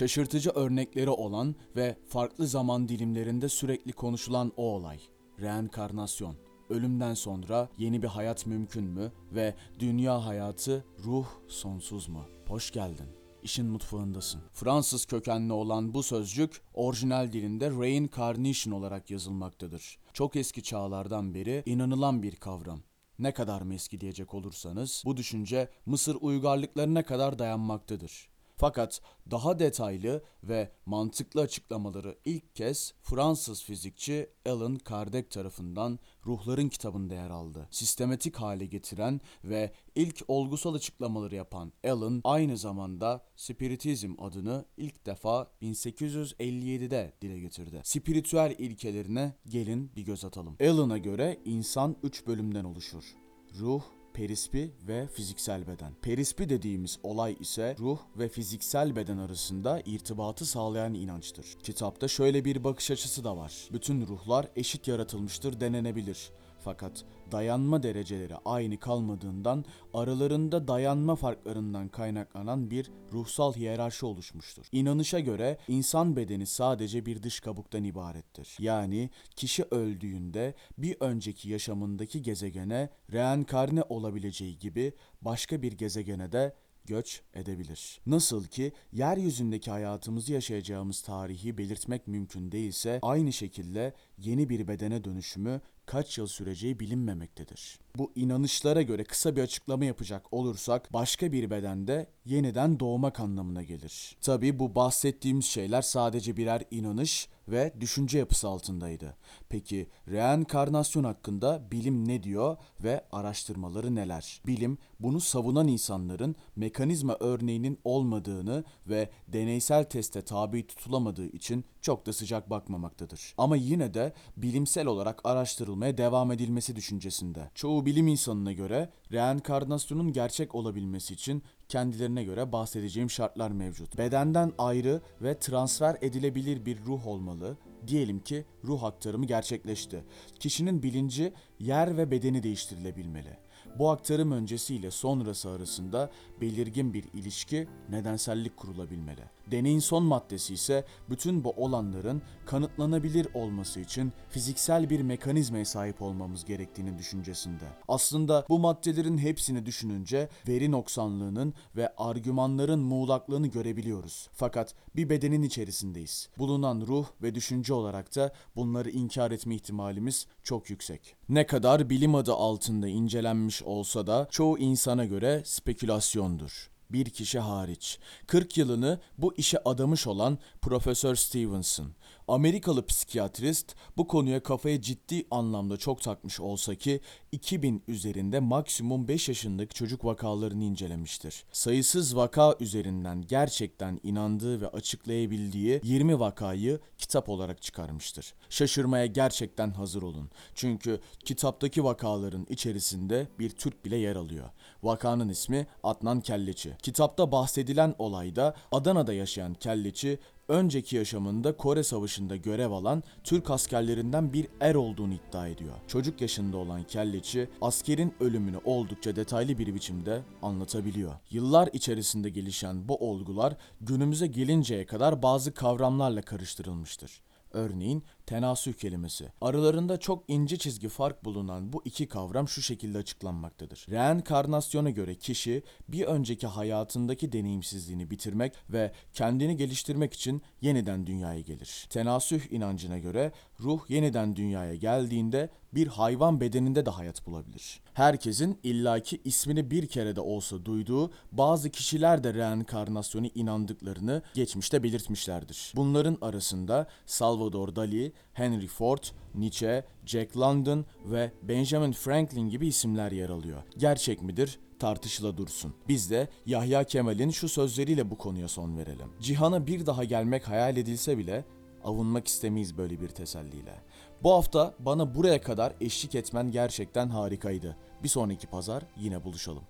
Şaşırtıcı örnekleri olan ve farklı zaman dilimlerinde sürekli konuşulan o olay. Reenkarnasyon. Ölümden sonra yeni bir hayat mümkün mü ve dünya hayatı ruh sonsuz mu? Hoş geldin. İşin mutfağındasın. Fransız kökenli olan bu sözcük orijinal dilinde reincarnation olarak yazılmaktadır. Çok eski çağlardan beri inanılan bir kavram. Ne kadar mı eski diyecek olursanız bu düşünce Mısır uygarlıklarına kadar dayanmaktadır. Fakat daha detaylı ve mantıklı açıklamaları ilk kez Fransız fizikçi Alan Kardec tarafından Ruhların kitabında yer aldı. Sistematik hale getiren ve ilk olgusal açıklamaları yapan Alan aynı zamanda Spiritizm adını ilk defa 1857'de dile getirdi. Spiritüel ilkelerine gelin bir göz atalım. Alan'a göre insan 3 bölümden oluşur. Ruh, Perispi ve fiziksel beden. Perispi dediğimiz olay ise ruh ve fiziksel beden arasında irtibatı sağlayan inançtır. Kitapta şöyle bir bakış açısı da var. Bütün ruhlar eşit yaratılmıştır denenebilir. Fakat dayanma dereceleri aynı kalmadığından aralarında dayanma farklarından kaynaklanan bir ruhsal hiyerarşi oluşmuştur. İnanışa göre insan bedeni sadece bir dış kabuktan ibarettir. Yani kişi öldüğünde bir önceki yaşamındaki gezegene reenkarne olabileceği gibi başka bir gezegene de göç edebilir. Nasıl ki yeryüzündeki hayatımızı yaşayacağımız tarihi belirtmek mümkün değilse aynı şekilde yeni bir bedene dönüşümü kaç yıl süreceği bilinmemektedir. Bu inanışlara göre kısa bir açıklama yapacak olursak başka bir bedende yeniden doğmak anlamına gelir. Tabi bu bahsettiğimiz şeyler sadece birer inanış ve düşünce yapısı altındaydı. Peki reenkarnasyon hakkında bilim ne diyor ve araştırmaları neler? Bilim bunu savunan insanların mekanizma örneğinin olmadığını ve deneysel teste tabi tutulamadığı için çok da sıcak bakmamaktadır. Ama yine de bilimsel olarak araştırılmaya devam edilmesi düşüncesinde. Çoğu bilim insanına göre reenkarnasyonun gerçek olabilmesi için kendilerine göre bahsedeceğim şartlar mevcut. Bedenden ayrı ve transfer edilebilir bir ruh olmalı. Diyelim ki ruh aktarımı gerçekleşti. Kişinin bilinci yer ve bedeni değiştirilebilmeli. Bu aktarım öncesiyle sonrası arasında belirgin bir ilişki, nedensellik kurulabilmeli. Deneyin son maddesi ise bütün bu olanların kanıtlanabilir olması için fiziksel bir mekanizmaya sahip olmamız gerektiğini düşüncesinde. Aslında bu maddelerin hepsini düşününce veri noksanlığının ve argümanların muğlaklığını görebiliyoruz. Fakat bir bedenin içerisindeyiz. Bulunan ruh ve düşünce olarak da bunları inkar etme ihtimalimiz çok yüksek. Ne kadar bilim adı altında incelenmiş olsa da çoğu insana göre spekülasyondur bir kişi hariç. 40 yılını bu işe adamış olan Profesör Stevenson. Amerikalı psikiyatrist bu konuya kafaya ciddi anlamda çok takmış olsa ki 2000 üzerinde maksimum 5 yaşındaki çocuk vakalarını incelemiştir. Sayısız vaka üzerinden gerçekten inandığı ve açıklayabildiği 20 vakayı kitap olarak çıkarmıştır. Şaşırmaya gerçekten hazır olun. Çünkü kitaptaki vakaların içerisinde bir Türk bile yer alıyor. Vakanın ismi Adnan Kelleçi. Kitapta bahsedilen olayda Adana'da yaşayan Kelleçi önceki yaşamında Kore Savaşı'nda görev alan Türk askerlerinden bir er olduğunu iddia ediyor. Çocuk yaşında olan Kelleçi askerin ölümünü oldukça detaylı bir biçimde anlatabiliyor. Yıllar içerisinde gelişen bu olgular günümüze gelinceye kadar bazı kavramlarla karıştırılmıştır. Örneğin tenasüh kelimesi. Aralarında çok ince çizgi fark bulunan bu iki kavram şu şekilde açıklanmaktadır. Reenkarnasyona göre kişi bir önceki hayatındaki deneyimsizliğini bitirmek ve kendini geliştirmek için yeniden dünyaya gelir. Tenasüh inancına göre ruh yeniden dünyaya geldiğinde bir hayvan bedeninde de hayat bulabilir. Herkesin illaki ismini bir kere de olsa duyduğu bazı kişiler de reenkarnasyonu inandıklarını geçmişte belirtmişlerdir. Bunların arasında Salvador Dali, Henry Ford, Nietzsche, Jack London ve Benjamin Franklin gibi isimler yer alıyor. Gerçek midir? tartışıla dursun. Biz de Yahya Kemal'in şu sözleriyle bu konuya son verelim. Cihana bir daha gelmek hayal edilse bile avunmak istemeyiz böyle bir teselliyle. Bu hafta bana buraya kadar eşlik etmen gerçekten harikaydı. Bir sonraki pazar yine buluşalım.